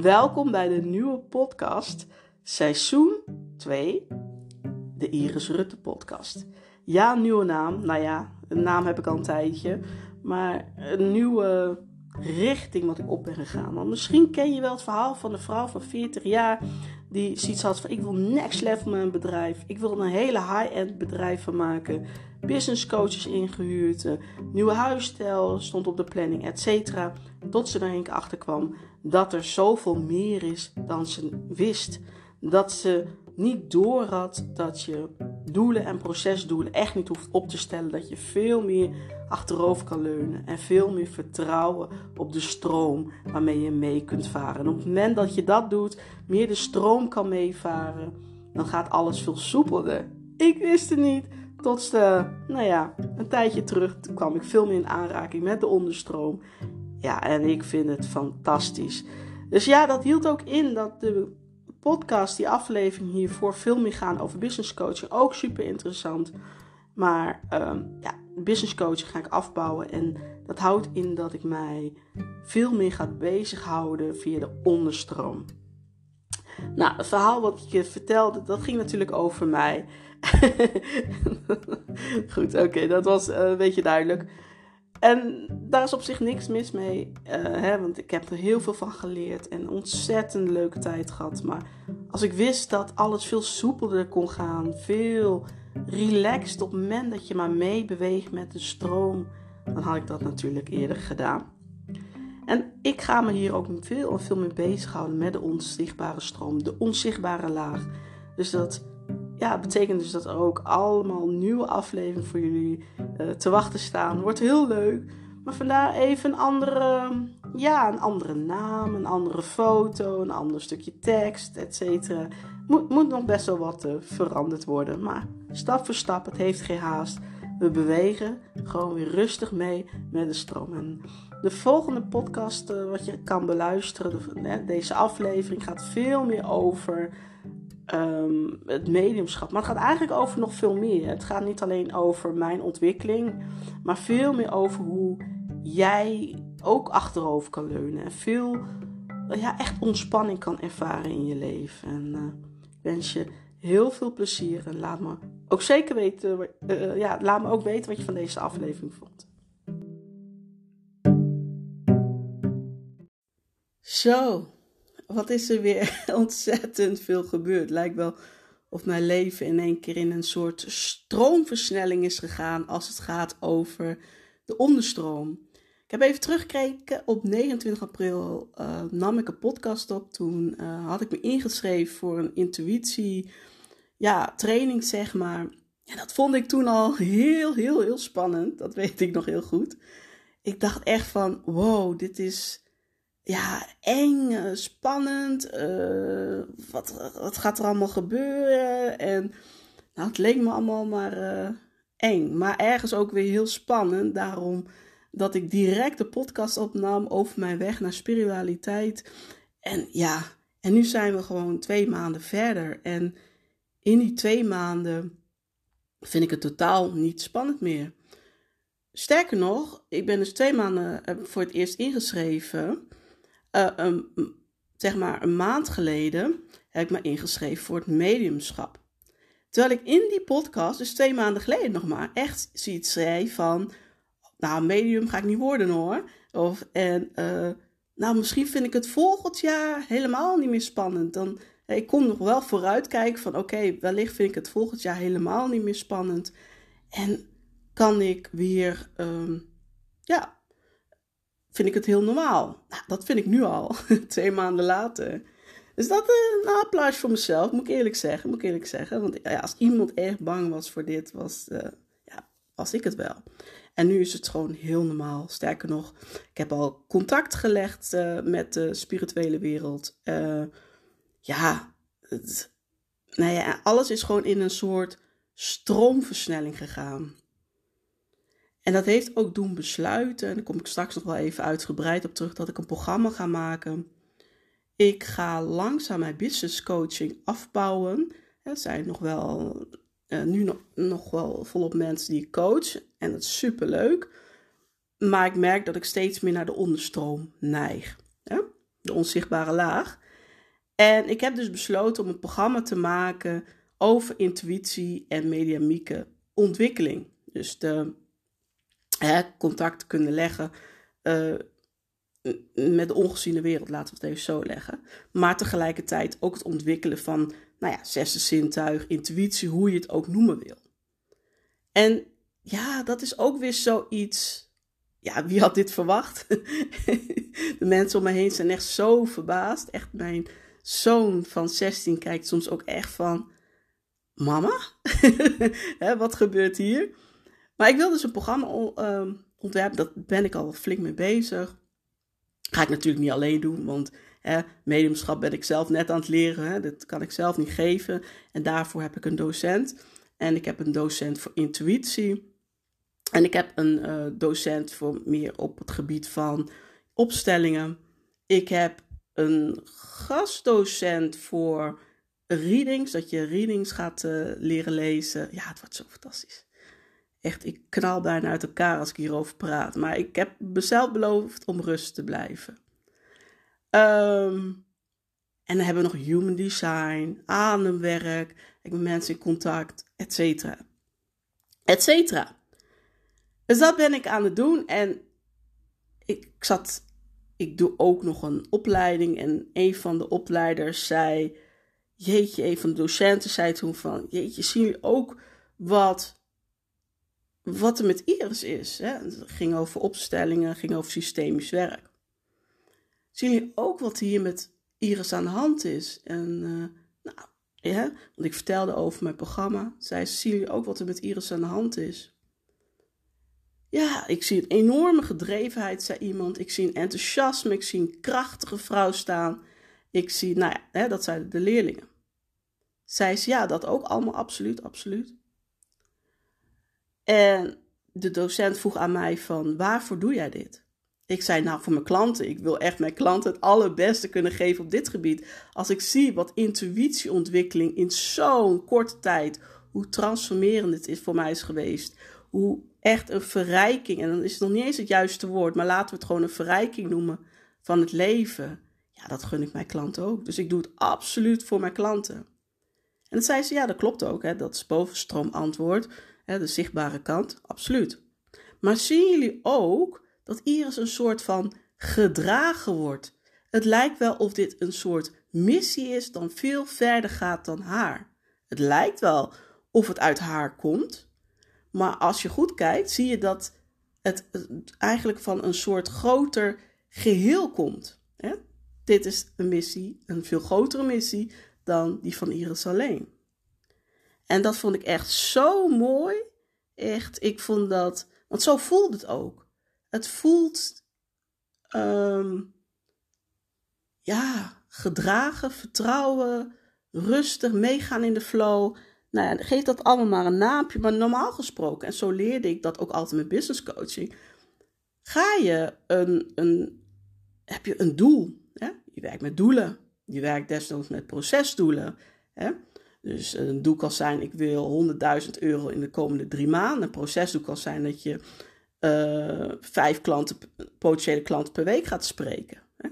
Welkom bij de nieuwe podcast, seizoen 2, de Iris Rutte podcast. Ja, nieuwe naam. Nou ja, een naam heb ik al een tijdje. Maar een nieuwe richting wat ik op ben gegaan. Want misschien ken je wel het verhaal van een vrouw van 40 jaar die zoiets had van ik wil next level mijn bedrijf. Ik wil een hele high-end bedrijf van maken. Business coaches ingehuurd, nieuwe huisstijl stond op de planning, et cetera. Tot ze er keer achter kwam dat er zoveel meer is dan ze wist. Dat ze niet door had dat je doelen en procesdoelen echt niet hoeft op te stellen. Dat je veel meer achterover kan leunen en veel meer vertrouwen op de stroom waarmee je mee kunt varen. En op het moment dat je dat doet, meer de stroom kan meevaren, dan gaat alles veel soepelder. Ik wist het niet. Tot de, nou ja, een tijdje terug kwam ik veel meer in aanraking met de onderstroom. Ja, en ik vind het fantastisch. Dus ja, dat hield ook in dat de podcast, die aflevering hiervoor, veel meer gaan over business coaching. Ook super interessant. Maar um, ja, business coaching ga ik afbouwen. En dat houdt in dat ik mij veel meer ga bezighouden via de onderstroom. Nou, het verhaal wat ik je vertelde, dat ging natuurlijk over mij. Goed, oké, dat was uh, een beetje duidelijk. En daar is op zich niks mis mee, uh, hè, want ik heb er heel veel van geleerd en ontzettend leuke tijd gehad. Maar als ik wist dat alles veel soepelder kon gaan, veel relaxed op het moment dat je maar meebeweegt met de stroom, dan had ik dat natuurlijk eerder gedaan. En ik ga me hier ook veel en veel mee bezighouden met de onzichtbare stroom, de onzichtbare laag. Dus dat ja, betekent dus dat er ook allemaal nieuwe afleveringen voor jullie uh, te wachten staan. Wordt heel leuk. Maar vandaar even een andere, ja, een andere naam, een andere foto, een ander stukje tekst, etc. Moet, moet nog best wel wat uh, veranderd worden. Maar stap voor stap, het heeft geen haast. We bewegen gewoon weer rustig mee met de stroom. En de volgende podcast uh, wat je kan beluisteren, de, deze aflevering gaat veel meer over um, het mediumschap. Maar het gaat eigenlijk over nog veel meer. Het gaat niet alleen over mijn ontwikkeling, maar veel meer over hoe jij ook achterover kan leunen. En veel, ja, echt ontspanning kan ervaren in je leven. En uh, ik wens je heel veel plezier en laat me ook zeker weten, uh, ja, laat me ook weten wat je van deze aflevering vond. Zo, wat is er weer ontzettend veel gebeurd. Lijkt wel of mijn leven in één keer in een soort stroomversnelling is gegaan als het gaat over de onderstroom. Ik heb even teruggekeken. Op 29 april uh, nam ik een podcast op. Toen uh, had ik me ingeschreven voor een intuïtie ja, training, zeg maar. En dat vond ik toen al heel, heel, heel spannend. Dat weet ik nog heel goed. Ik dacht echt van, wow, dit is ja, eng, eh, spannend. Uh, wat, wat gaat er allemaal gebeuren? En nou, het leek me allemaal maar uh, eng. Maar ergens ook weer heel spannend. Daarom dat ik direct de podcast opnam over mijn weg naar spiritualiteit. En ja, en nu zijn we gewoon twee maanden verder. En in die twee maanden vind ik het totaal niet spannend meer. Sterker nog, ik ben dus twee maanden voor het eerst ingeschreven uh, zeg maar een maand geleden heb ik me ingeschreven voor het mediumschap. Terwijl ik in die podcast, dus twee maanden geleden nog maar, echt zoiets zei van, nou, medium ga ik niet worden hoor. Of, en, uh, nou, misschien vind ik het volgend jaar helemaal niet meer spannend. Dan, ik kon nog wel vooruitkijken van, oké, wellicht vind ik het volgend jaar helemaal niet meer spannend. En kan ik weer, um, ja, vind ik het heel normaal. Nou, dat vind ik nu al, twee maanden later. Dus dat een applaus voor mezelf, moet ik eerlijk zeggen. Moet ik eerlijk zeggen. Want ja, als iemand erg bang was voor dit, was, uh, ja, was ik het wel. En nu is het gewoon heel normaal. Sterker nog, ik heb al contact gelegd uh, met de spirituele wereld. ja, het, nou ja, alles is gewoon in een soort stroomversnelling gegaan. En dat heeft ook doen besluiten, en daar kom ik straks nog wel even uitgebreid op terug, dat ik een programma ga maken. Ik ga langzaam mijn business coaching afbouwen. Er zijn nog wel, uh, nu nog, nog wel volop mensen die ik coach. En dat is super leuk. Maar ik merk dat ik steeds meer naar de onderstroom neig. De onzichtbare laag. En ik heb dus besloten om een programma te maken over intuïtie en mediamieke ontwikkeling. Dus de contact kunnen leggen uh, met de ongeziene wereld, laten we het even zo leggen. Maar tegelijkertijd ook het ontwikkelen van, nou ja, zesde zintuig, intuïtie, hoe je het ook noemen wil. En ja, dat is ook weer zoiets. Ja, wie had dit verwacht? de mensen om me heen zijn echt zo verbaasd. Echt, mijn zoon van 16 kijkt soms ook echt van: Mama, wat gebeurt hier? Maar ik wil dus een programma uh, ontwerpen, daar ben ik al flink mee bezig. Ga ik natuurlijk niet alleen doen, want hè, mediumschap ben ik zelf net aan het leren. Hè, dat kan ik zelf niet geven. En daarvoor heb ik een docent. En ik heb een docent voor intuïtie. En ik heb een uh, docent voor meer op het gebied van opstellingen. Ik heb een gastdocent voor readings, dat je readings gaat uh, leren lezen. Ja, het wordt zo fantastisch. Echt, ik knal bijna uit elkaar als ik hierover praat. Maar ik heb mezelf beloofd om rust te blijven. Um, en dan hebben we nog human design, ademwerk, ik ben mensen in contact, et cetera. Et cetera. Dus dat ben ik aan het doen. En ik zat, ik doe ook nog een opleiding. En een van de opleiders zei, jeetje, een van de docenten zei toen van, jeetje, zien jullie ook wat wat er met Iris is. Hè? Het ging over opstellingen, ging over systemisch werk. Zien jullie ook wat hier met Iris aan de hand is? En uh, nou, ja, want ik vertelde over mijn programma. Zei zien jullie ook wat er met Iris aan de hand is? Ja, ik zie een enorme gedrevenheid, zei iemand. Ik zie een enthousiasme, ik zie een krachtige vrouw staan. Ik zie, nou ja, hè, dat zeiden de leerlingen. Zij ze, ja, dat ook allemaal absoluut, absoluut. En de docent vroeg aan mij van, waarvoor doe jij dit? Ik zei, nou, voor mijn klanten. Ik wil echt mijn klanten het allerbeste kunnen geven op dit gebied. Als ik zie wat intuïtieontwikkeling in zo'n korte tijd, hoe transformerend het is voor mij is geweest. Hoe echt een verrijking, en dan is het nog niet eens het juiste woord, maar laten we het gewoon een verrijking noemen van het leven. Ja, dat gun ik mijn klanten ook. Dus ik doe het absoluut voor mijn klanten. En dan zei ze, ja, dat klopt ook. Hè? Dat is bovenstroom antwoord de zichtbare kant, absoluut. Maar zien jullie ook dat Iris een soort van gedragen wordt? Het lijkt wel of dit een soort missie is dan veel verder gaat dan haar. Het lijkt wel of het uit haar komt, maar als je goed kijkt, zie je dat het eigenlijk van een soort groter geheel komt. Dit is een missie, een veel grotere missie dan die van Iris alleen. En dat vond ik echt zo mooi. Echt, ik vond dat. Want zo voelt het ook. Het voelt. Um, ja, gedragen, vertrouwen, rustig, meegaan in de flow. Nou ja, geef dat allemaal maar een naampje. Maar normaal gesproken, en zo leerde ik dat ook altijd met business coaching. Ga je een, een, heb je een doel? Hè? Je werkt met doelen. Je werkt desnoods met procesdoelen. Hè? Dus een doel kan zijn, ik wil 100.000 euro in de komende drie maanden. Een procesdoel kan zijn dat je uh, vijf klanten, potentiële klanten per week gaat spreken. Hè?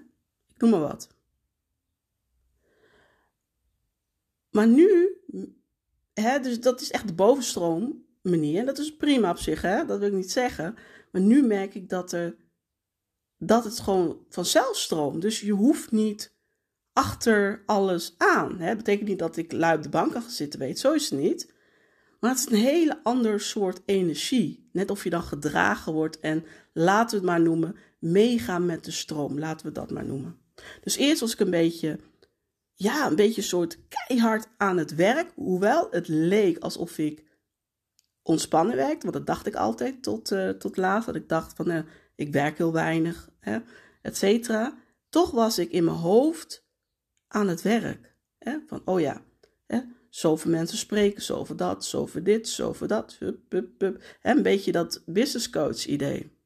Ik noem maar wat. Maar nu, hè, dus dat is echt de bovenstroom manier. Dat is prima op zich, hè? dat wil ik niet zeggen. Maar nu merk ik dat, er, dat het gewoon vanzelf stroomt. Dus je hoeft niet achter alles aan. Dat betekent niet dat ik lui op de bank kan zitten, weet zo is het niet. Maar het is een hele ander soort energie. Net of je dan gedragen wordt en laten we het maar noemen, meegaan met de stroom. Laten we dat maar noemen. Dus eerst was ik een beetje, ja, een beetje soort keihard aan het werk. Hoewel het leek alsof ik ontspannen werkte. Want dat dacht ik altijd tot, uh, tot laat. Dat ik dacht van, uh, ik werk heel weinig, hè, et cetera. Toch was ik in mijn hoofd aan het werk. Hè? Van, oh ja, hè? zoveel mensen spreken, zoveel dat, zoveel dit, zoveel dat. Hup, hup, hup. Een beetje dat business coach idee.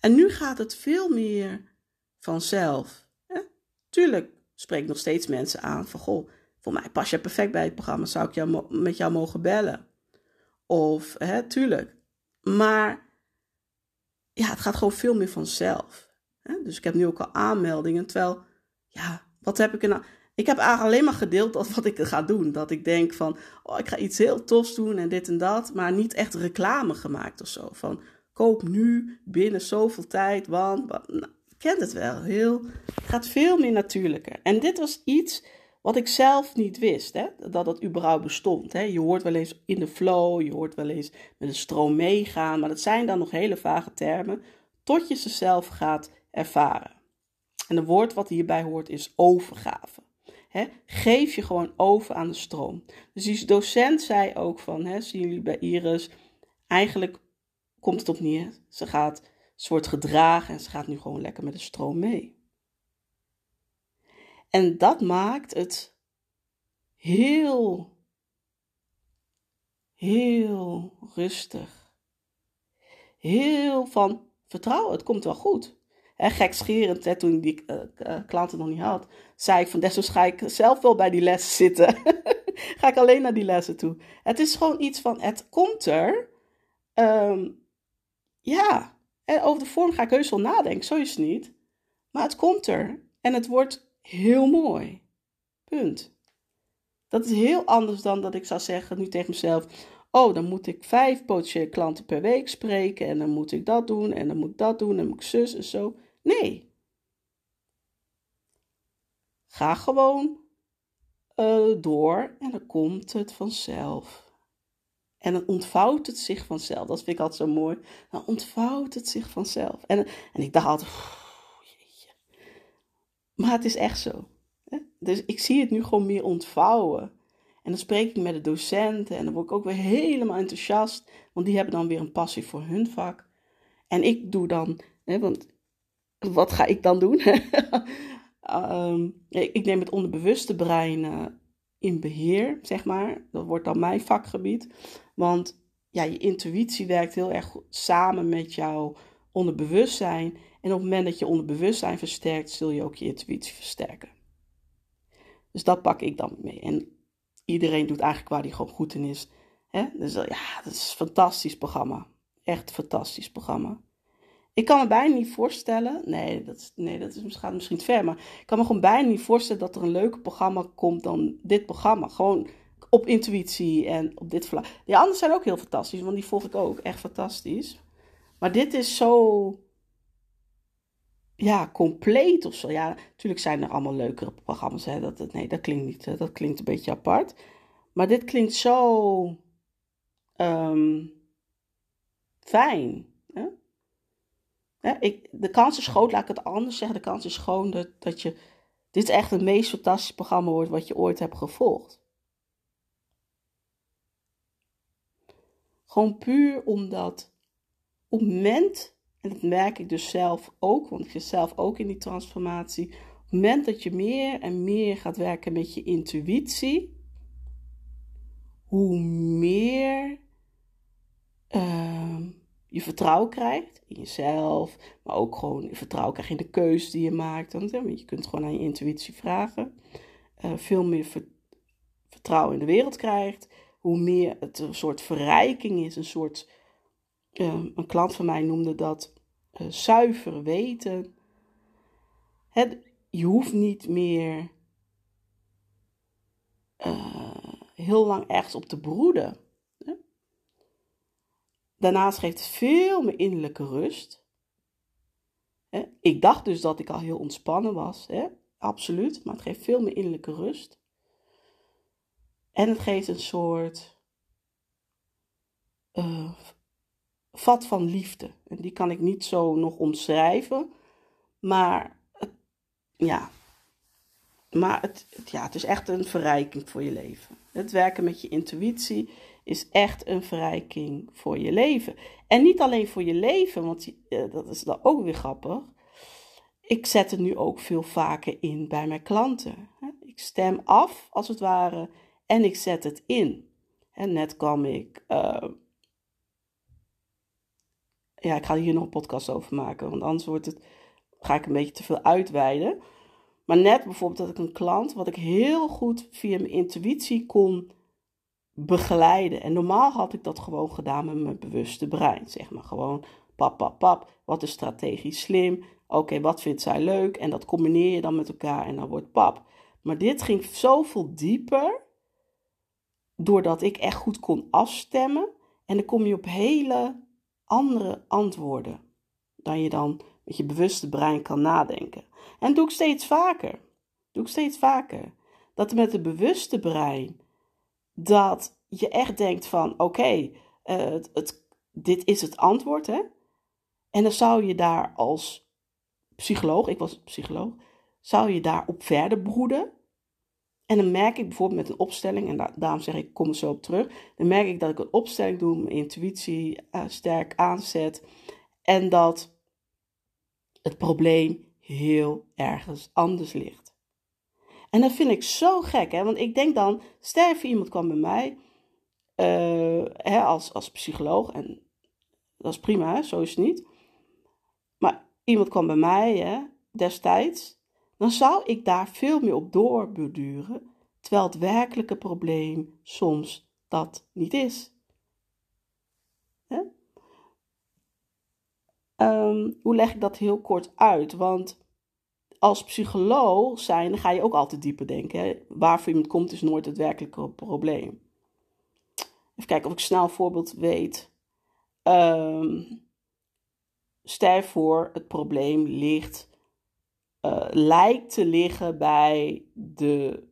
En nu gaat het veel meer vanzelf. Hè? Tuurlijk spreek nog steeds mensen aan van, goh, voor mij pas je perfect bij het programma, zou ik jou, met jou mogen bellen? Of, hè, tuurlijk. Maar ja, het gaat gewoon veel meer vanzelf. Dus ik heb nu ook al aanmeldingen. Terwijl, ja, wat heb ik er nou... Ik heb eigenlijk alleen maar gedeeld wat ik ga doen. Dat ik denk van, oh, ik ga iets heel tofs doen en dit en dat. Maar niet echt reclame gemaakt of zo. Van, koop nu binnen zoveel tijd, want... Nou, kent het wel. Heel, het gaat veel meer natuurlijker. En dit was iets wat ik zelf niet wist, hè, dat het überhaupt bestond. Hè. Je hoort wel eens in de flow, je hoort wel eens met de stroom meegaan, maar dat zijn dan nog hele vage termen, tot je ze zelf gaat ervaren. En het woord wat hierbij hoort is overgave. Geef je gewoon over aan de stroom. Dus die docent zei ook van, he, zien jullie bij Iris, eigenlijk komt het op neer. Ze gaat, wordt gedragen en ze gaat nu gewoon lekker met de stroom mee. En dat maakt het heel, heel rustig. Heel van vertrouwen, het komt wel goed. Gek gekscherend, hè, toen ik die uh, klanten nog niet had, zei ik van desnoods ga ik zelf wel bij die lessen zitten. ga ik alleen naar die lessen toe. Het is gewoon iets van, het komt er. Ehm, ja, en over de vorm ga ik heus wel nadenken, zo is het niet. Maar het komt er. En het wordt heel mooi. Punt. Dat is heel anders dan dat ik zou zeggen nu tegen mezelf: Oh, dan moet ik vijf potentiële klanten per week spreken. En dan moet ik dat doen. En dan moet ik dat doen. En dan moet ik zus en zo. Nee. Ga gewoon uh, door en dan komt het vanzelf. En dan ontvouwt het zich vanzelf. Dat vind ik altijd zo mooi. Dan ontvouwt het zich vanzelf. En, en ik dacht altijd maar het is echt zo. Hè? Dus ik zie het nu gewoon meer ontvouwen. En dan spreek ik met de docenten en dan word ik ook weer helemaal enthousiast. Want die hebben dan weer een passie voor hun vak. En ik doe dan, hè, want wat ga ik dan doen? um, ik neem het onderbewuste brein uh, in beheer, zeg maar. Dat wordt dan mijn vakgebied. Want ja, je intuïtie werkt heel erg samen met jouw onderbewustzijn. En op het moment dat je onderbewustzijn versterkt, zul je ook je intuïtie versterken. Dus dat pak ik dan mee. En iedereen doet eigenlijk waar hij gewoon goed in is. Hè? Dus ja, dat is een fantastisch programma. Echt een fantastisch programma. Ik kan me bijna niet voorstellen. Nee, dat, is, nee, dat is, gaat misschien te ver. Maar ik kan me gewoon bijna niet voorstellen dat er een leuker programma komt dan dit programma. Gewoon op intuïtie en op dit vlak. Die anderen zijn ook heel fantastisch, want die volg ik ook. Echt fantastisch. Maar dit is zo ja, compleet of zo. Ja, natuurlijk zijn er allemaal leukere programma's. Hè? Dat, nee, dat klinkt niet. Dat klinkt een beetje apart. Maar dit klinkt zo ehm, fijn. Hè? Ik, de kans is groot, laat ik het anders zeggen. De kans is gewoon dat, dat je. Dit echt het meest fantastische programma wordt wat je ooit hebt gevolgd. Gewoon puur omdat op het moment en dat merk ik dus zelf ook, want ik zit zelf ook in die transformatie. Op het moment dat je meer en meer gaat werken met je intuïtie, hoe meer uh, je vertrouwen krijgt in jezelf, maar ook gewoon vertrouwen krijgt in de keuze die je maakt. Want je kunt gewoon aan je intuïtie vragen. Uh, veel meer vertrouwen in de wereld krijgt, hoe meer het een soort verrijking is, een soort Ehm, een klant van mij noemde dat uh, zuiver weten. Het, je hoeft niet meer uh, heel lang ergens op te broeden. Daarnaast geeft het veel meer innerlijke rust. Ik dacht dus dat ik al heel ontspannen was, absoluut, maar het geeft veel meer innerlijke rust. En het geeft een soort uh, vat van liefde. En die kan ik niet zo nog omschrijven. Maar ja, maar het, ja, het is echt een verrijking voor je leven. Het werken met je intuïtie is echt een verrijking voor je leven. En niet alleen voor je leven, want uh, dat is dan ook weer grappig. Ik zet het nu ook veel vaker in bij mijn klanten. Ik stem af, als het ware, en ik zet het in. En net kwam ik uh, ja, ik ga hier nog een podcast over maken, want anders wordt het, ga ik een beetje te veel uitweiden. Maar net bijvoorbeeld dat ik een klant, wat ik heel goed via mijn intuïtie kon begeleiden. En normaal had ik dat gewoon gedaan met mijn bewuste brein. Zeg maar gewoon pap, pap, pap. Wat is strategisch slim? Oké, wat vindt zij leuk? En dat combineer je dan met elkaar en dan wordt pap. Maar dit ging zoveel dieper, doordat ik echt goed kon afstemmen. En dan kom je op hele andere antwoorden dan je dan met je bewuste brein kan nadenken. En doe ik steeds vaker. Doe ik steeds vaker. Dat met het bewuste brein, dat je echt denkt van, oké, eh, dit is het antwoord, hè. En dan zou je daar als psycholoog, ik was psycholoog, zou je daar op verder broeden. En dan merk ik bijvoorbeeld met een opstelling, en daarom zeg ik, kom er zo op terug. Dan merk ik dat ik een opstelling doe, mijn intuïtie uh, sterk aanzet. En dat het probleem heel ergens anders ligt. En dat vind ik zo gek, hè? want ik denk dan, sterf iemand kwam bij mij uh, hè, als, als psycholoog, en dat is prima, hè? zo is het niet. Maar iemand kwam bij mij hè, destijds, dan zou ik daar veel meer op doorbeduren, terwijl het werkelijke probleem soms dat niet is. Um, hoe leg ik dat heel kort uit? Want als psycholoog zijn, ga je ook altijd dieper denken. Hè? Waar iemand komt is nooit het werkelijke probleem. Even kijken of ik snel een voorbeeld weet. Um, stel voor, het probleem ligt, uh, lijkt te liggen bij de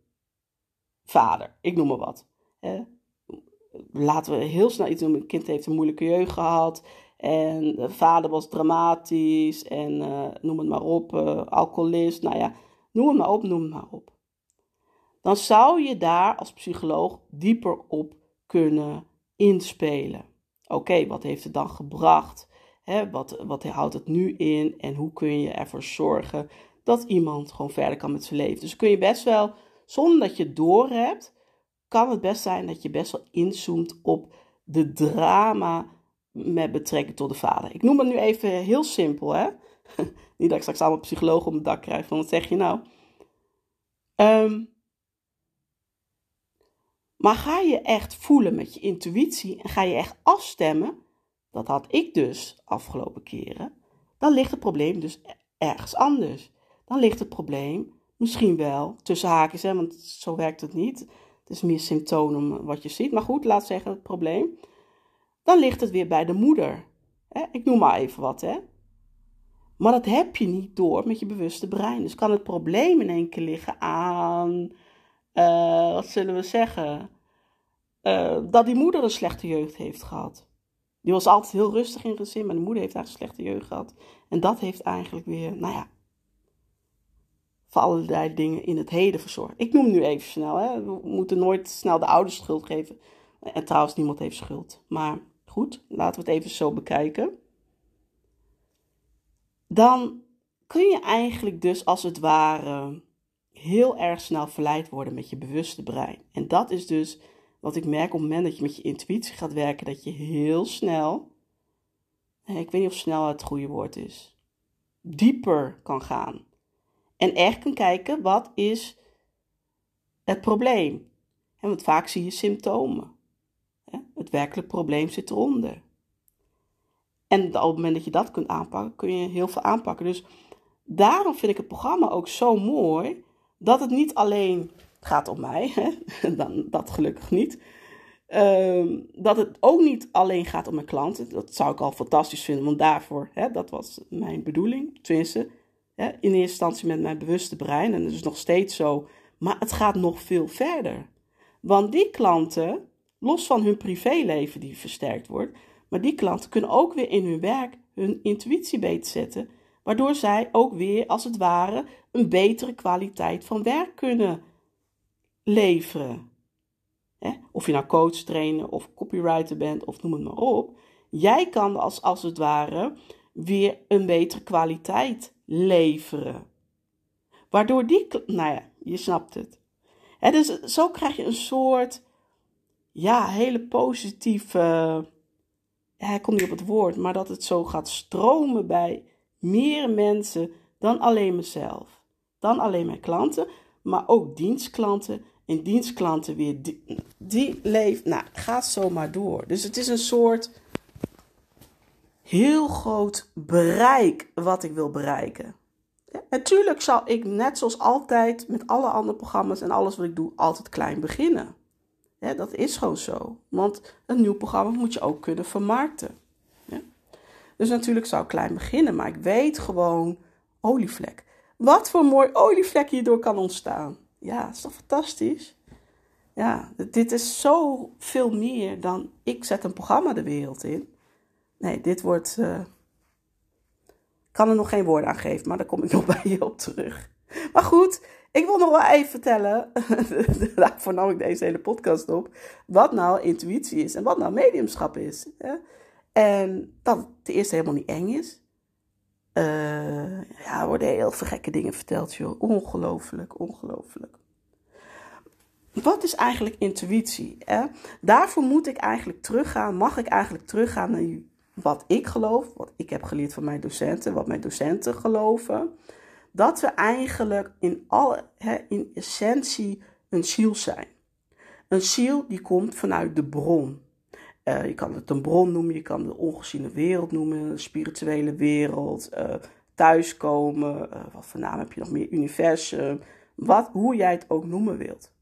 vader. Ik noem maar wat. Hè? Laten we heel snel iets doen. Een kind heeft een moeilijke jeugd gehad. En de vader was dramatisch en uh, noem het maar op, uh, alcoholist. Nou ja, noem het maar op, noem het maar op. Dan zou je daar als psycholoog dieper op kunnen inspelen. Oké, wat heeft het dan gebracht? Wat, wat houdt het nu in? En hoe kun je ervoor zorgen dat iemand gewoon verder kan met zijn leven? Dus kun je best wel, zonder dat je het doorhebt, kan het best zijn dat je best wel inzoomt op de drama met betrekking tot de vader. Ik noem het nu even heel simpel, hè? Niet dat ik straks allemaal psychologen op mijn dak krijg van wat zeg je nou? Um, maar ga je echt voelen met je intuïtie en ga je echt afstemmen, dat had ik dus afgelopen keren, dan ligt het probleem dus ergens anders. Dan ligt het probleem misschien wel tussen haakjes, hè, want zo werkt het niet. Het is meer symptomen wat je ziet. Maar goed, laat zeggen het probleem dan ligt het weer bij de moeder. Ik noem maar even wat, hè. Maar dat heb je niet door met je bewuste brein. Dus kan het probleem in één keer liggen aan, uh, wat zullen we zeggen, uh, dat die moeder een slechte jeugd heeft gehad. Die was altijd heel rustig in gezin, maar de moeder heeft eigenlijk een slechte jeugd gehad. En dat heeft eigenlijk weer, nou ja, voor allerlei dingen in het heden verzorgd. Ik noem nu even snel, hè. we moeten nooit snel de ouders schuld geven. En trouwens, niemand heeft schuld. Maar Goed, laten we het even zo bekijken. Dan kun je eigenlijk dus als het ware heel erg snel verleid worden met je bewuste brein. En dat is dus wat ik merk op het moment dat je met je intuïtie gaat werken, dat je heel snel, ik weet niet of snel het goede woord is, dieper kan gaan. En echt kan kijken, wat is het probleem? En want vaak zie je symptomen. Het werkelijk probleem zit eronder. En op het moment dat je dat kunt aanpakken, kun je heel veel aanpakken. Dus daarom vind ik het programma ook zo mooi. Dat het niet alleen gaat om mij, hè? Dan, dat gelukkig niet. Ehm, dat het ook niet alleen gaat om mijn klanten. Dat zou ik al fantastisch vinden, want daarvoor, hè, dat was mijn bedoeling. Tenminste, hè, in eerste instantie met mijn bewuste brein. En dat is nog steeds zo. Maar het gaat nog veel verder. Want die klanten, Los van hun privéleven die versterkt wordt. Maar die klanten kunnen ook weer in hun werk hun intuïtie beter zetten. Waardoor zij ook weer als het ware een betere kwaliteit van werk kunnen leveren. Of je nou coach, trainer of copywriter bent of noem het maar op. Jij kan als, als het ware weer een betere kwaliteit leveren. Waardoor die, nou ja, je snapt het. dus zo krijg je een soort ja, hele positieve. Ja, ik kom niet op het woord, maar dat het zo gaat stromen bij meer mensen dan alleen mezelf. Dan alleen mijn klanten, maar ook dienstklanten. En dienstklanten weer, die, die leeft, nou, gaat zomaar door. Dus het is een soort, heel groot bereik wat ik wil bereiken. natuurlijk zal ik, net zoals altijd met alle andere programma's en alles wat ik doe, altijd klein beginnen. Dat is gewoon zo. Want een nieuw programma moet je ook kunnen vermarkten. Dus natuurlijk zou ik klein beginnen, maar ik weet gewoon, olievlek. Wat voor mooi olievlek hierdoor kan ontstaan. Ja, is toch fantastisch? Ja, dit is zo veel meer dan ik zet een programma de wereld in. Nee, dit wordt. Uh, kan er nog geen woorden aan geven, maar daar kom ik nog bij je op terug. Maar goed, ik wil nog wel even vertellen, daarvoor nam ik deze hele podcast op, wat nou intuïtie is en wat nou mediumschap is. En dat het ten eerste helemaal niet eng is. Uh, ja, er worden heel veel gekke dingen verteld, joh. Ongelooflijk, ongelooflijk. Wat is eigenlijk intuïtie? Hè? Daarvoor moet ik eigenlijk teruggaan, mag ik eigenlijk teruggaan naar wat ik geloof, wat ik heb geleerd van mijn docenten, wat mijn docenten geloven. Dat we eigenlijk in, alle, hè, in essentie een ziel zijn. Een ziel die komt vanuit de bron. Uh, je kan het een bron noemen, je kan de ongeziene wereld noemen, de spirituele wereld, uh, thuiskomen, uh, wat voor naam heb je nog meer, universum, wat, hoe jij het ook noemen wilt.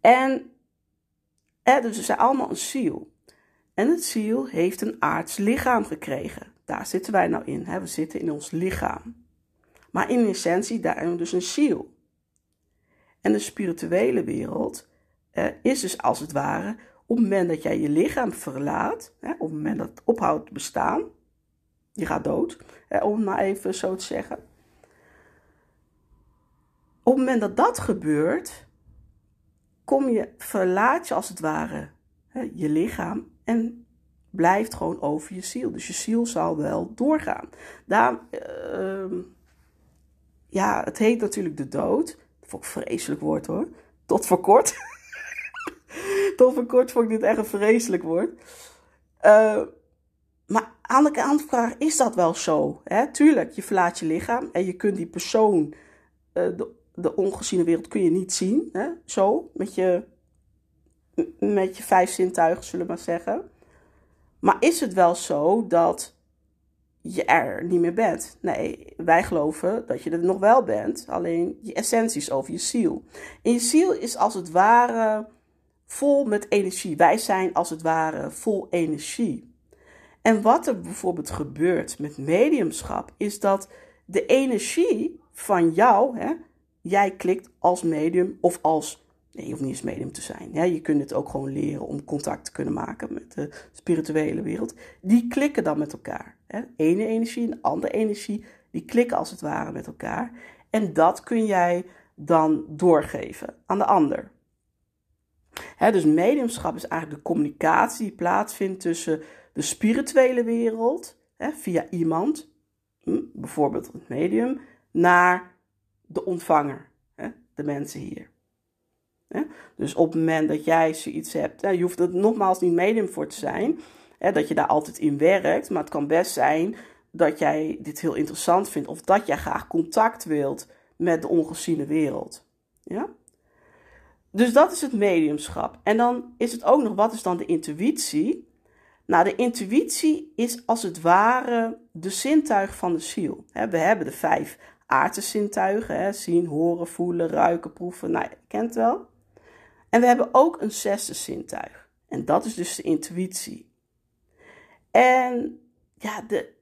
En dus ze zijn allemaal een ziel. En het ziel heeft een aards lichaam gekregen. Daar zitten wij nou in. Hè? We zitten in ons lichaam. Maar in essentie, daar hebben we dus een ziel. En de spirituele wereld is dus als het ware op het moment dat jij je lichaam verlaat, hè, op het moment dat het ophoudt bestaan, je gaat dood, hè, om het maar even zo te zeggen. Op het moment dat dat gebeurt, kom je, verlaat je als het ware hè, je lichaam en blijft gewoon over je ziel. Dus je ziel zal wel doorgaan. Daar, uh, ja, het heet natuurlijk de dood. Dat vond ik een vreselijk woord hoor. Tot voor kort. Tot voor kort vond ik dit echt een vreselijk woord. Uh, maar aan de kant vraag, is dat wel zo? Hè? Tuurlijk, je verlaat je lichaam en je kunt die persoon, uh, de, de ongeziene wereld, kun je niet zien. Hè? Zo, met je, met je vijf zintuigen, zullen we maar zeggen. Maar is het wel zo dat je er niet meer bent? Nee, wij geloven dat je er nog wel bent. Alleen je essentie is over je ziel. En je ziel is als het ware vol met energie. Wij zijn als het ware vol energie. En wat er bijvoorbeeld gebeurt met mediumschap, is dat de energie van jou, hè, jij klikt als medium of als. Nee, je hoeft niet eens medium te zijn. Hè, je kunt het ook gewoon leren om contact te kunnen maken met de spirituele wereld. Die klikken dan met elkaar. Hè. Ene energie en andere energie, die klikken als het ware met elkaar. En dat kun jij dan doorgeven aan de ander dus mediumschap is eigenlijk de communicatie die plaatsvindt tussen de spirituele wereld, via iemand, hm, bijvoorbeeld het medium, naar de ontvanger, de mensen hier. Dus op het moment dat jij zoiets hebt, je hoeft er nogmaals niet medium voor te zijn, dat je daar altijd in werkt, maar het kan best zijn dat jij dit heel interessant vindt of dat jij graag contact wilt met de ongeziene wereld. Ja? Dus dat is het mediumschap. En dan is het ook nog, wat is dan de intuïtie? Nou, de intuïtie is als het ware de zintuig van de ziel. We hebben de vijf aardse zintuigen, zien, horen, voelen, ruiken, proeven. Nou, je kent wel. En we hebben ook een zesde zintuig. En dat is dus de intuïtie. En ja, de,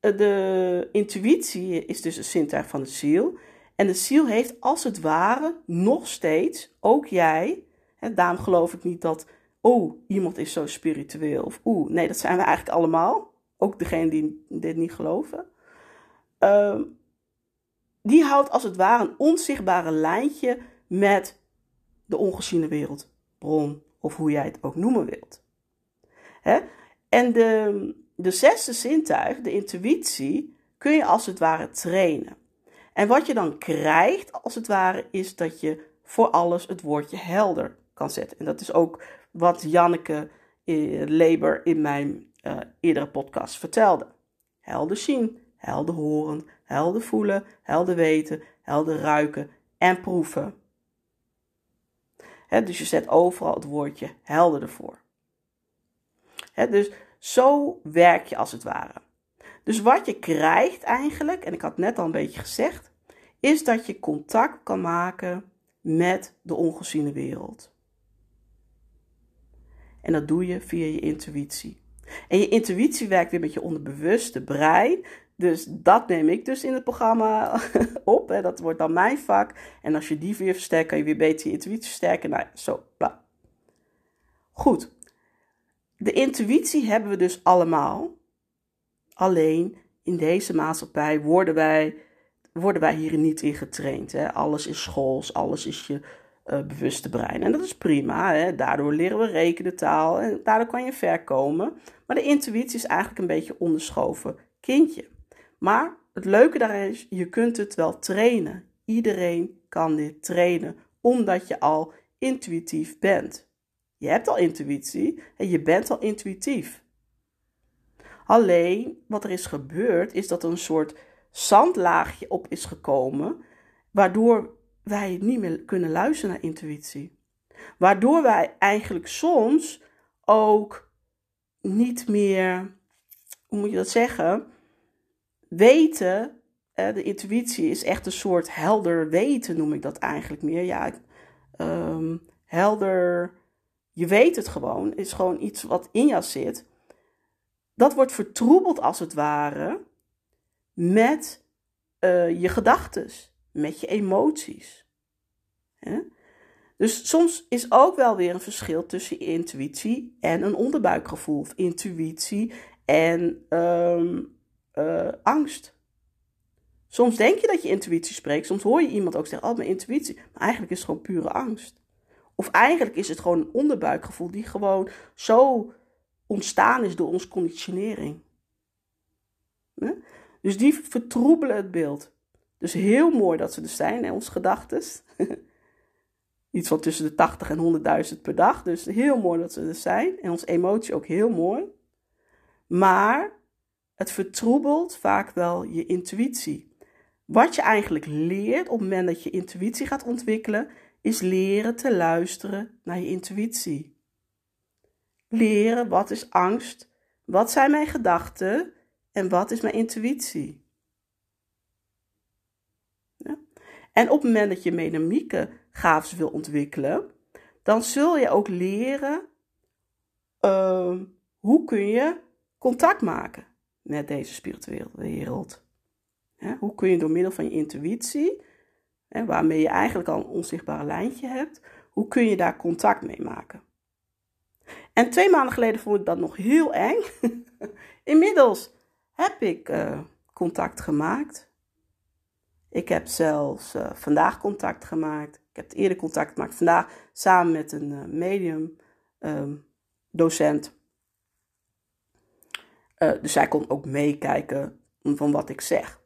de intuïtie is dus een zintuig van de ziel. En de ziel heeft als het ware nog steeds, ook jij, hè, daarom geloof ik niet dat, oh, iemand is zo spiritueel. Of oeh, nee, dat zijn we eigenlijk allemaal. Ook degene die dit niet geloven. Uh, die houdt als het ware een onzichtbare lijntje met de ongeziene wereld, bron of hoe jij het ook noemen wilt. Hè? En de, de zesde zintuig, de intuïtie, kun je als het ware trainen. En wat je dan krijgt, als het ware, is dat je voor alles het woordje helder kan zetten. En dat is ook wat Janneke eh, Leber in mijn uh, eerdere podcast vertelde. Helder zien, helder horen, helder voelen, helder weten, helder ruiken en proeven. Dus je zet overal het woordje helder ervoor. dus Zo werk je als het ware. Dus wat je krijgt eigenlijk, en ik had net al een beetje gezegd, is dat je contact kan maken met de ongeziene wereld. En dat doe je via je intuïtie. En je intuïtie werkt weer met je onderbewuste brein. Dus dat neem ik dus in het programma op. Hè. Dat wordt dan mijn vak. En als je die weer versterkt, kan je weer beter je intuïtie versterken. Nou, zo. Bla. Goed. De intuïtie hebben we dus allemaal. Alleen in deze maatschappij worden wij, worden wij hier niet in getraind. Hè. Alles is schools, alles is je uh, bewuste brein. En dat is prima. Hè. Daardoor leren we rekenen, taal en daardoor kan je ver komen. Maar de intuïtie is eigenlijk een beetje onderschoven kindje. Maar het leuke daarin is, je kunt het wel trainen. Iedereen kan dit trainen, omdat je al intuïtief bent. Je hebt al intuïtie en je bent al intuïtief. Alleen wat er is gebeurd, is dat er een soort zandlaagje op is gekomen, waardoor wij niet meer kunnen luisteren naar intuïtie. Waardoor wij eigenlijk soms ook niet meer, hoe moet je dat zeggen, weten. de intuïtie is echt een soort helder weten, noem ik dat eigenlijk meer. Ja, um, helder, je weet het gewoon, is gewoon iets wat in jou zit. Dat wordt vertroebeld als het ware met uh, je gedachtes met je emoties. Dus soms is ook wel weer een verschil tussen intuïtie en een onderbuikgevoel. Of intuïtie en um, uh, angst. Soms denk je dat je intuïtie spreekt. Soms hoor je iemand ook zeggen: Oh, mijn intuïtie. Maar eigenlijk is het gewoon pure angst. Of eigenlijk is het gewoon een onderbuikgevoel die gewoon zo ontstaan is door onze conditionering. Dus die vertroebelen het beeld. Dus heel mooi dat ze er zijn, hè, onze gedachten. Iets van tussen de 80 en 100.000 per dag. Dus heel mooi dat ze er zijn. En onze emotie ook heel mooi. Maar het vertroebelt vaak wel je intuïtie. Wat je eigenlijk leert op het moment dat je intuïtie gaat ontwikkelen, is leren te luisteren naar je intuïtie. Leren wat is angst, wat zijn mijn gedachten en wat is mijn intuïtie. En op het moment dat je menamieke gaafs wil ontwikkelen, dan zul je ook leren uh, hoe kun je contact maken met deze spirituele wereld. hoe kun je door middel van je intuïtie, waarmee je eigenlijk al een onzichtbaar lijntje hebt, hoe kun je daar contact mee maken? En twee maanden geleden vond ik dat nog heel eng. Inmiddels heb ik uh, contact gemaakt ik heb zelfs uh, vandaag contact gemaakt. Ik heb eerder contact gemaakt vandaag samen met een uh, medium um, docent. Uh, dus zij kon ook meekijken van wat ik zeg.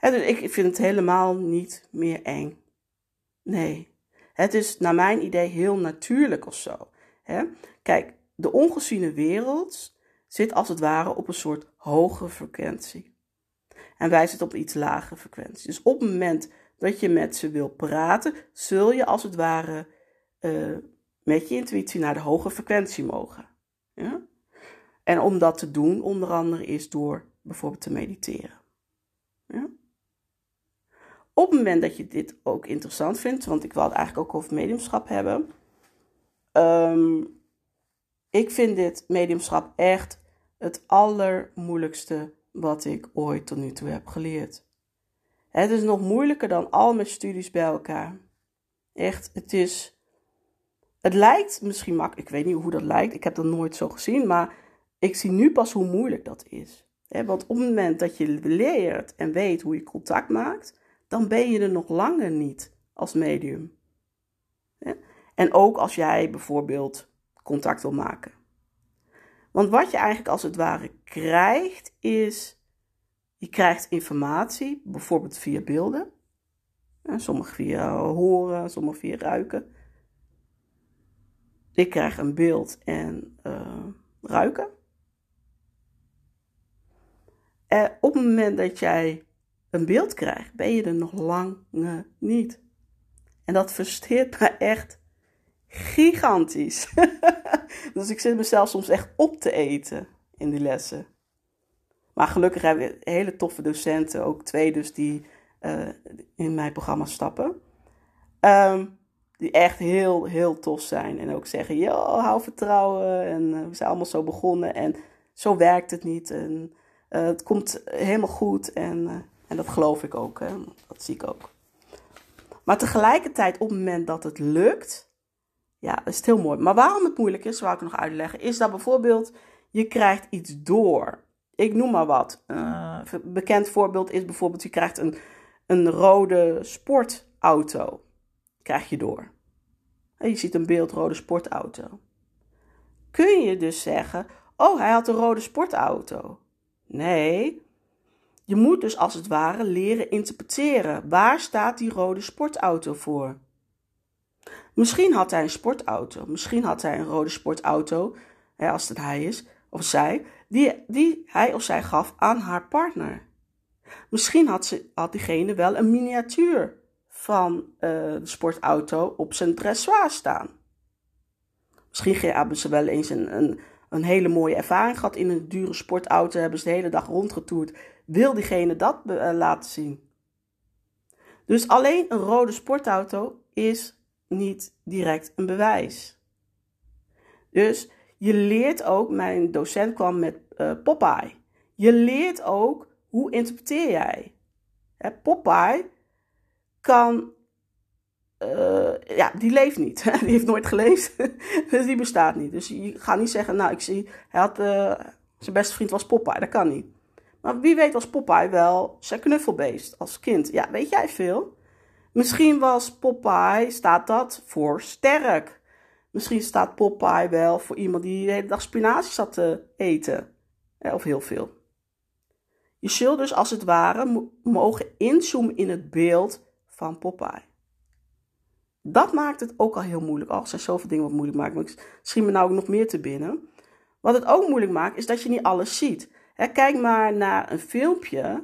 Dus ik vind het helemaal niet meer eng. Nee, het is naar mijn idee heel natuurlijk of zo. Kijk, de ongeziene wereld zit als het ware op een soort hoge frequentie. En wij zitten op iets lagere frequentie. Dus op het moment dat je met ze wil praten, zul je als het ware uh, met je intuïtie naar de hoge frequentie mogen. Ja? En om dat te doen, onder andere, is door bijvoorbeeld te mediteren. Ja? Op het moment dat je dit ook interessant vindt, want ik wil het eigenlijk ook over mediumschap hebben. Um, ik vind dit mediumschap echt het allermoeilijkste wat ik ooit tot nu toe heb geleerd. Het is nog moeilijker dan al mijn studies bij elkaar. Echt, het is. Het lijkt misschien makkelijk, ik weet niet hoe dat lijkt, ik heb dat nooit zo gezien, maar ik zie nu pas hoe moeilijk dat is. Want op het moment dat je leert en weet hoe je contact maakt, dan ben je er nog langer niet als medium. En ook als jij bijvoorbeeld contact wil maken. Want wat je eigenlijk als het ware krijgt is, je krijgt informatie, bijvoorbeeld via beelden. Sommige via horen, sommige via ruiken. Ik krijg een beeld en uh, ruiken. En op het moment dat jij een beeld krijgt, ben je er nog lang niet. En dat frustreert me echt gigantisch. dus ik zit mezelf soms echt op te eten in die lessen. Maar gelukkig hebben we hele toffe docenten, ook twee dus, die uh, in mijn programma stappen. Um, die echt heel, heel tof zijn. En ook zeggen, yo, hou vertrouwen. En uh, we zijn allemaal zo begonnen. En zo werkt het niet. En uh, het komt helemaal goed. En, en dat geloof ik ook. Hè? Dat zie ik ook. Maar tegelijkertijd, op het moment dat het lukt, ja, is het heel mooi. Maar waarom het moeilijk is, wou ik nog uitleggen, is dat bijvoorbeeld je krijgt iets door. Ik noem maar wat. Een bekend voorbeeld is bijvoorbeeld, je krijgt een, een rode sportauto. Krijg je door. En je ziet een beeld rode sportauto. Kun je dus zeggen, oh, hij had een rode sportauto. Nee, je moet dus als het ware leren interpreteren. Waar staat die rode sportauto voor? Misschien had hij een sportauto. Misschien had hij een rode sportauto, hè, als het hij is, of zij, die, die hij of zij gaf aan haar partner. Misschien had, ze, had diegene wel een miniatuur van uh, de sportauto op zijn dressoir staan. Misschien hebben ze wel eens een, een, een hele mooie ervaring gehad in een dure sportauto, hebben ze de hele dag rondgetoerd. Wil diegene dat uh, laten zien? Dus alleen een rode sportauto is niet direct een bewijs. Dus je leert ook, mijn docent kwam met uh, Popeye. Je leert ook hoe interpreteer jij. Hè, Popeye kan, uh, ja, die leeft niet. die heeft nooit geleefd, dus die bestaat niet. Dus je gaat niet zeggen, nou, ik zie, hij had, uh, zijn beste vriend was Popeye, dat kan niet. Maar wie weet was Popeye wel zijn knuffelbeest als kind. Ja, weet jij veel? Misschien was Popeye, staat dat voor sterk. Misschien staat Popeye wel voor iemand die de hele dag spinazie zat te eten. Of heel veel. Je zult dus als het ware mogen inzoomen in het beeld van Popeye. Dat maakt het ook al heel moeilijk. Er zijn zoveel dingen wat moeilijk maken. Maar ik me nou ook nog meer te binnen. Wat het ook moeilijk maakt, is dat je niet alles ziet. kijk maar naar een filmpje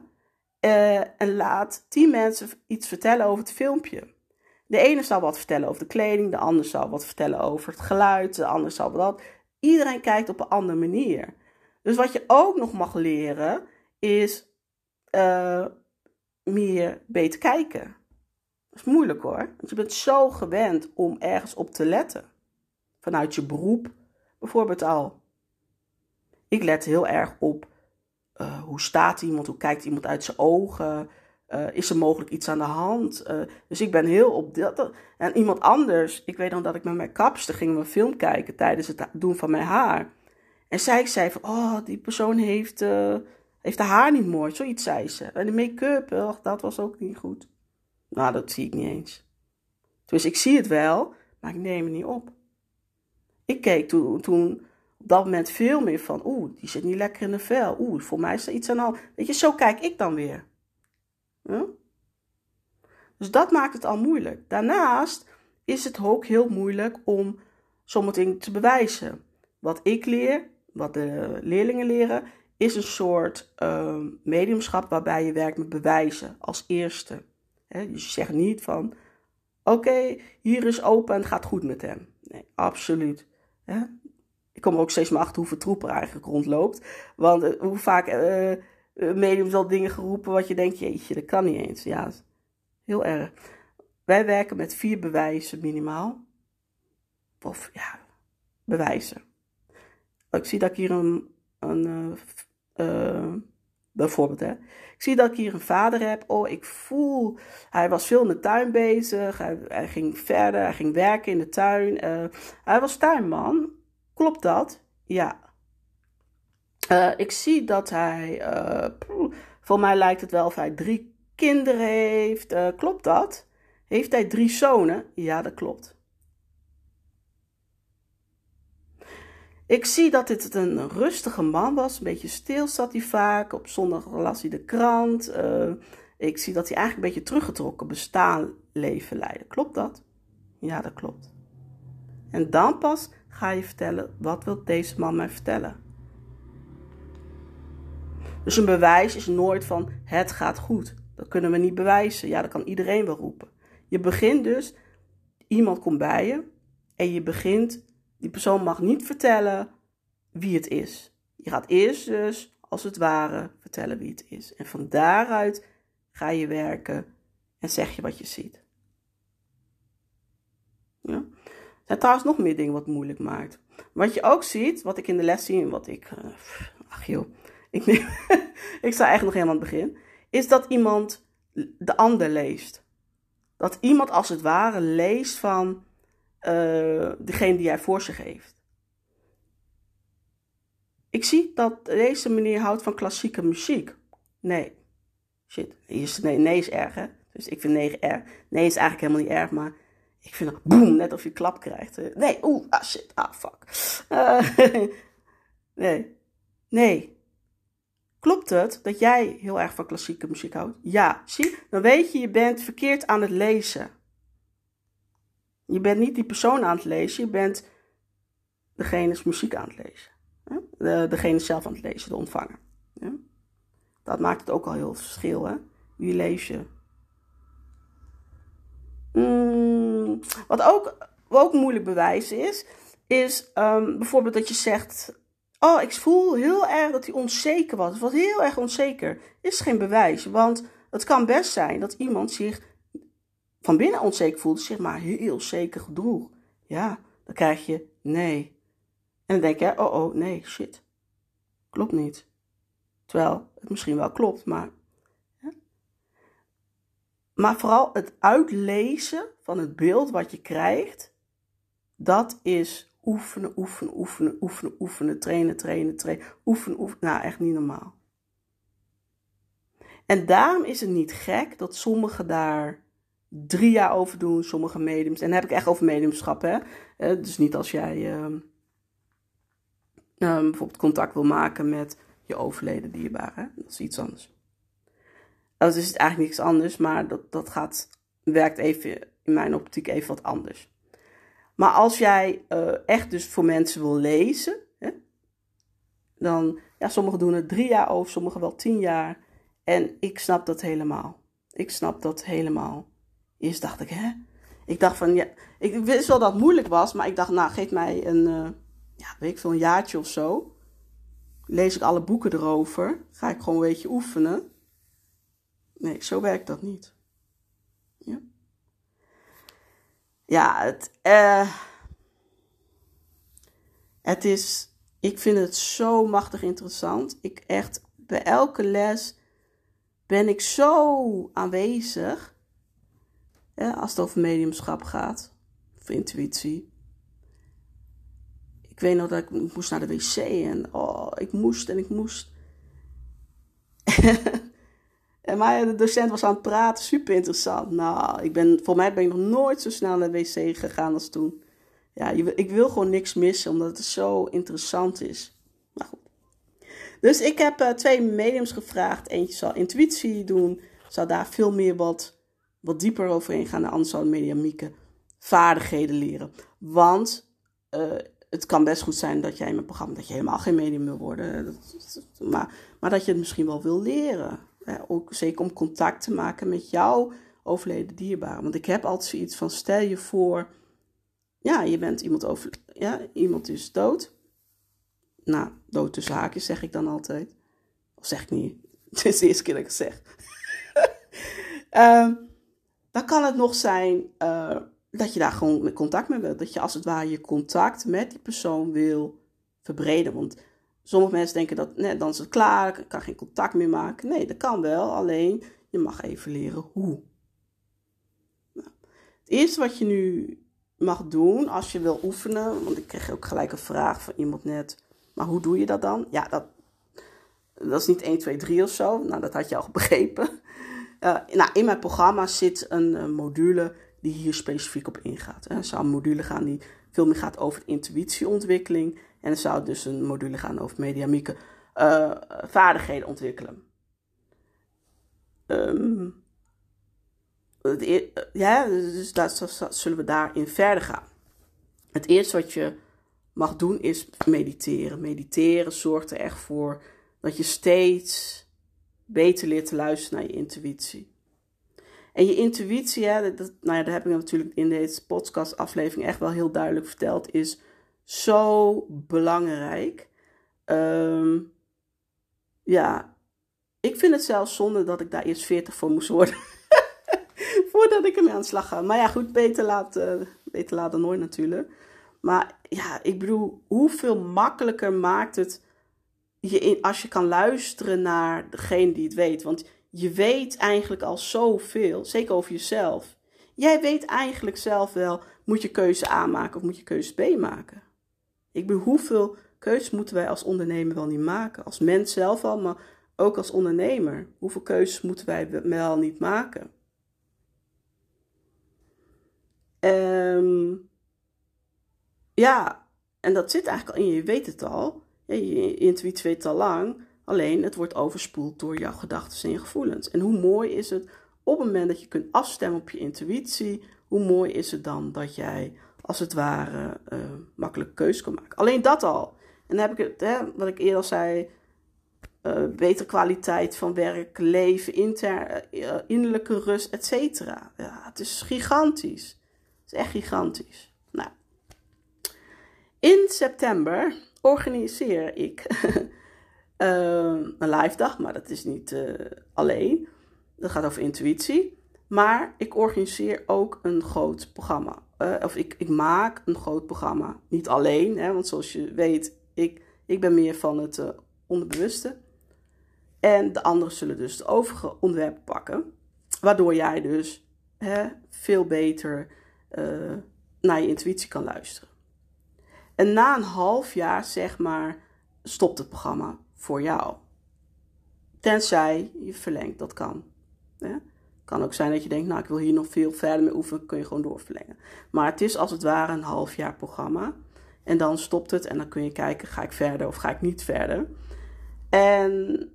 uh, en laat tien mensen iets vertellen over het filmpje. De ene zal wat vertellen over de kleding, de ander zal wat vertellen over het geluid, de ander zal wat. Iedereen kijkt op een andere manier. Dus wat je ook nog mag leren is uh, meer beter kijken. Dat is moeilijk hoor, want je bent zo gewend om ergens op te letten. Vanuit je beroep bijvoorbeeld al. Ik let heel erg op uh, hoe staat iemand, hoe kijkt iemand uit zijn ogen, uh, is er mogelijk iets aan de hand. Uh, dus ik ben heel op dat. En iemand anders, ik weet dan dat ik met mijn kapster ging een film kijken tijdens het doen van mijn haar. En zij zei van, oh, die persoon heeft, heeft haar niet mooi. Zoiets zei ze. En de make-up, dat was ook niet goed. Nou, dat zie ik niet eens. Dus ik zie het wel, maar ik neem het niet op. Ik keek toen, toen op dat moment veel meer van, oeh, die zit niet lekker in de vel. Oeh, voor mij is er iets aan hand. Weet je, zo kijk ik dan weer. Dus dat maakt het al moeilijk. Daarnaast is het ook heel moeilijk om dingen te bewijzen. Wat ik leer, wat de leerlingen leren, is een soort uh, mediumschap waarbij je werkt met bewijzen als eerste. Dus je zegt niet van, oké, hier is open en het gaat goed met hem. Nee, absoluut. Ik kom er ook steeds maar achter hoeveel troep er eigenlijk rondloopt. Want uh, hoe vaak uh, mediums al dingen geroepen wat je denkt, jeetje, dat kan niet eens. Ja, heel erg. Wij werken met vier bewijzen minimaal. Of ja, bewijzen. Ik zie dat ik hier een, een bijvoorbeeld hè. Ik zie dat ik hier een vader heb. Oh, ik voel. Hij was veel in de tuin bezig. Hij, ging verder. Hij ging werken in de tuin. hij was tuinman. Klopt dat? Ja. Uh, ik zie dat hij, uh, voor mij lijkt het wel of hij drie kinderen heeft. Klopt dat? Heeft hij drie zonen? Ja, dat klopt. Ik zie dat dit een rustige man was. Een beetje stil zat hij vaak. Op zondag las hij de krant. ik zie dat hij eigenlijk een beetje teruggetrokken bestaan leven leidde. Klopt dat? Ja, dat klopt. En dan pas ga je vertellen, wat wil deze man mij vertellen? Dus een bewijs is nooit van het gaat goed. Dat kunnen we niet bewijzen. Ja, dat kan iedereen wel roepen. Je begint dus, iemand komt bij je en je begint, die persoon mag niet vertellen wie het is. Je gaat eerst dus, als het ware, vertellen wie het is. En van daaruit ga je werken en zeg je wat je ziet. Ja? Er zijn trouwens nog meer dingen wat moeilijk maakt. Wat je ook ziet, wat ik in de les zie en wat ik. Uh, ach joh, ik, neem, ik sta echt nog helemaal aan het begin. Is dat iemand de ander leest. Dat iemand als het ware leest van uh, degene die jij voor zich heeft. Ik zie dat deze meneer houdt van klassieke muziek. Nee. Shit. Nee, nee is erg, hè? Dus ik vind nee erg. Nee is eigenlijk helemaal niet erg, maar ik vind het boem, net of je klap krijgt. Nee, oeh, ah shit, ah fuck. Uh, nee. Nee. Klopt het dat jij heel erg van klassieke muziek houdt? Ja, zie, dan weet je, je bent verkeerd aan het lezen. Je bent niet die persoon aan het lezen, je bent degene's muziek aan het lezen. De, degene zelf aan het lezen, de ontvanger. Dat maakt het ook al heel verschil, hè? Wie lees je? Mm, wat ook, ook moeilijk bewijzen is, is um, bijvoorbeeld dat je zegt: Oh, ik voel heel erg dat hij onzeker was. Het was heel erg onzeker. Is geen bewijs, want het kan best zijn dat iemand zich van binnen onzeker voelde, zich maar heel zeker gedroeg. Ja, dan krijg je nee. En dan denk je, oh oh, nee, shit. Klopt niet. Terwijl het misschien wel klopt, maar. Maar vooral het uitlezen van het beeld wat je krijgt, dat is oefenen, oefenen, oefenen, oefenen, oefenen, trainen, trainen, trainen, oefenen, oefenen. Nou, echt niet normaal. En daarom is het niet gek dat sommigen daar drie jaar over doen, sommige mediums. En dan heb ik echt over mediumschap, hè. Eh, dus niet als jij uh, bijvoorbeeld contact wil maken met je overleden dierbare. Dat is iets anders. Dat is eigenlijk niks anders, maar dat, dat gaat, werkt even in mijn optiek even wat anders. Maar als jij uh, echt dus voor mensen wil lezen, hè, dan, ja, sommigen doen het drie jaar over, sommigen wel tien jaar. En ik snap dat helemaal. Ik snap dat helemaal. Eerst dacht ik, hè? Ik dacht van, ja, ik wist wel dat het moeilijk was, maar ik dacht, nou, geef mij een, uh, ja, weet ik veel, een jaartje of zo. Lees ik alle boeken erover. Ga ik gewoon een beetje oefenen. Nee, zo werkt dat niet. Ja, ja het, uh, het is, ik vind het zo machtig interessant. Ik echt, bij elke les ben ik zo aanwezig als het over mediumschap gaat, of intuïtie. Ik weet nog dat ik, moest naar de wc en oh, ik moest en ik moest. en maar de docent was aan het praten, super interessant. Nou, ik ben, voor mij ben ik nog nooit zo snel naar de wc gegaan als toen. Ja, ik wil gewoon niks missen, omdat het zo interessant is. Maar goed. Dus ik heb uh, twee mediums gevraagd. Eentje zal intuïtie doen, zou daar veel meer wat wat dieper overheen gaan naar andere mediamieke vaardigheden leren. Want uh, het kan best goed zijn dat jij in mijn programma dat je helemaal geen medium wil worden. Dat, maar, maar dat je het misschien wel wil leren. Hè? Ook zeker om contact te maken met jouw overleden dierbare. Want ik heb altijd zoiets van: stel je voor, ja, je bent iemand over, ja, iemand is dood. Nou, dood tussen haakjes zeg ik dan altijd. Of zeg ik niet. Het is de eerste keer dat ik het zeg. um, dan kan het nog zijn uh, dat je daar gewoon contact mee wilt. Dat je als het ware je contact met die persoon wil verbreden. Want sommige mensen denken dat nee, dan is het klaar, ik kan geen contact meer maken. Nee, dat kan wel, alleen je mag even leren hoe. Nou, het eerste wat je nu mag doen als je wil oefenen, want ik kreeg ook gelijk een vraag van iemand net, maar hoe doe je dat dan? Ja, dat, dat is niet 1, 2, 3 of zo. Nou, dat had je al begrepen. Uh, nou, in mijn programma zit een uh, module die hier specifiek op ingaat. Er zou een module gaan die veel meer gaat over intuïtieontwikkeling. En er zou dus een module gaan over mediamieke uh, vaardigheden ontwikkelen. Um, ja, dus daar zullen we daarin verder gaan. Het eerste wat je mag doen is mediteren. Mediteren zorgt er echt voor dat je steeds beter leert te luisteren naar je intuïtie. En je intuïtie, hè, dat, nou ja, dat heb ik natuurlijk in deze podcast-aflevering echt wel heel duidelijk verteld, is zo belangrijk. Ehm, ja, ik vind het zelfs zonde dat ik daar eerst 40 voor moest worden. Voordat ik ermee aan de slag ga. Maar ja, goed, beter laat, uh, beter laat dan nooit natuurlijk. Maar ja, ik bedoel, hoeveel makkelijker maakt het je als je kan luisteren naar degene die het weet. Want je weet eigenlijk al zoveel, zeker over jezelf. Jij weet eigenlijk zelf wel, moet je keuze A maken of moet je keuze B maken? Ik bedoel, hoeveel keuzes moeten wij als ondernemer wel niet maken? Als mens zelf al, maar ook als ondernemer. Hoeveel keuzes moeten wij wel niet maken? Um, ja, en dat zit eigenlijk al in je, je weet het al. Je intuïtie weet al lang. Alleen het wordt overspoeld door jouw gedachten en je gevoelens. En hoe mooi is het op het moment dat je kunt afstemmen op je intuïtie, hoe mooi is het dan dat jij als het ware uh, makkelijk keus kan maken. Alleen dat al. En dan heb ik het, hè, wat ik eerder zei, uh, betere kwaliteit van werk, leven, uh, innerlijke rust, et cetera. Ja, het is gigantisch. Het is echt gigantisch. Nou, in september organiseer ik een live dag, maar dat is niet alleen. Dat gaat over intuïtie. Maar ik organiseer ook een groot programma. Uh, of ik, ik maak een groot programma. Niet alleen, hè, want zoals je weet, ik, ik ben meer van het uh, onderbewuste. En de anderen zullen dus de overige onderwerpen pakken. Waardoor jij dus hè, veel beter naar je intuïtie kan luisteren. En na een half jaar, zeg maar, stopt het programma voor jou. Tenzij je verlengt, dat kan. Hè? Kan ook zijn dat je denkt, nou ik wil hier nog veel verder mee oefenen, kun je gewoon doorverlengen. Maar het is als het ware een half jaar programma. En dan stopt het en dan kun je kijken, ga ik verder of ga ik niet verder. En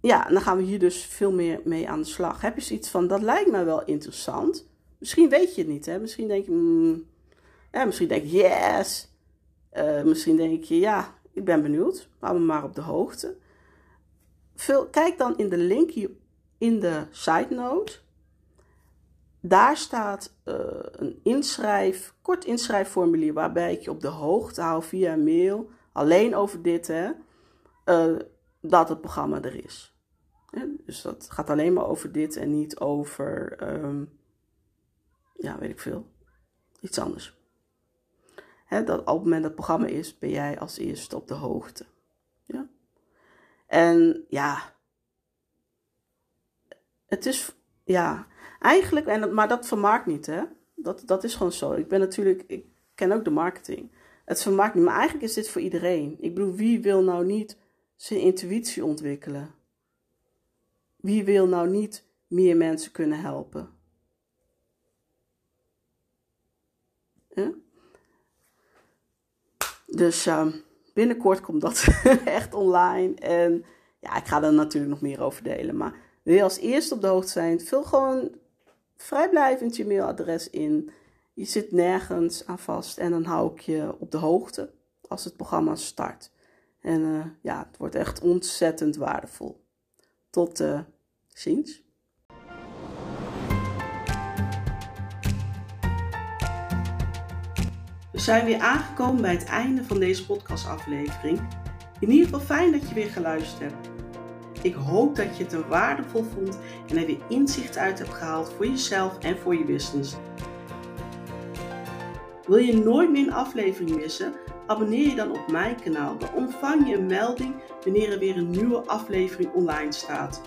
ja, dan gaan we hier dus veel meer mee aan de slag. Heb je zoiets van, dat lijkt me wel interessant. Misschien weet je het niet, hè. Misschien denk je, mm, ja, misschien denk je, yes. Uh, misschien denk je, ja, ik ben benieuwd. Hou me maar op de hoogte. Kijk dan in de link in de side note. Daar staat uh, een inschrijf, kort inschrijfformulier waarbij ik je op de hoogte hou via mail. Alleen over dit, hè, uh, dat het programma er is. dus dat gaat alleen maar over dit en niet over, um, ja, weet ik veel, iets anders. Dat op het moment dat het programma is, ben jij als eerste op de hoogte. Ja? En ja, het is, ja, eigenlijk, en, maar dat vermaakt niet, hè. Dat, dat is gewoon zo. Ik ben natuurlijk, ik ken ook de marketing. Het vermaakt niet, maar eigenlijk is dit voor iedereen. Ik bedoel, wie wil nou niet zijn intuïtie ontwikkelen? Wie wil nou niet meer mensen kunnen helpen? Dus uh, binnenkort komt dat echt online. En ja, ik ga er natuurlijk nog meer over delen. Maar wil je als eerste op de hoogte zijn, vul gewoon vrijblijvend je mailadres in. Je zit nergens aan vast en dan hou ik je op de hoogte als het programma start. En uh, ja, het wordt echt ontzettend waardevol. Tot uh, ziens. We zijn weer aangekomen bij het einde van deze podcastaflevering. In ieder geval fijn dat je weer geluisterd hebt. Ik hoop dat je het er waardevol vond en er weer inzicht uit hebt gehaald voor jezelf en voor je business. Wil je nooit meer een aflevering missen? Abonneer je dan op mijn kanaal. Dan ontvang je een melding wanneer er weer een nieuwe aflevering online staat.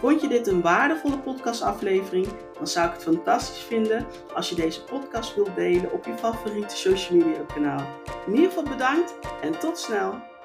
Vond je dit een waardevolle podcastaflevering? Dan zou ik het fantastisch vinden als je deze podcast wilt delen op je favoriete social media kanaal. In ieder geval bedankt en tot snel!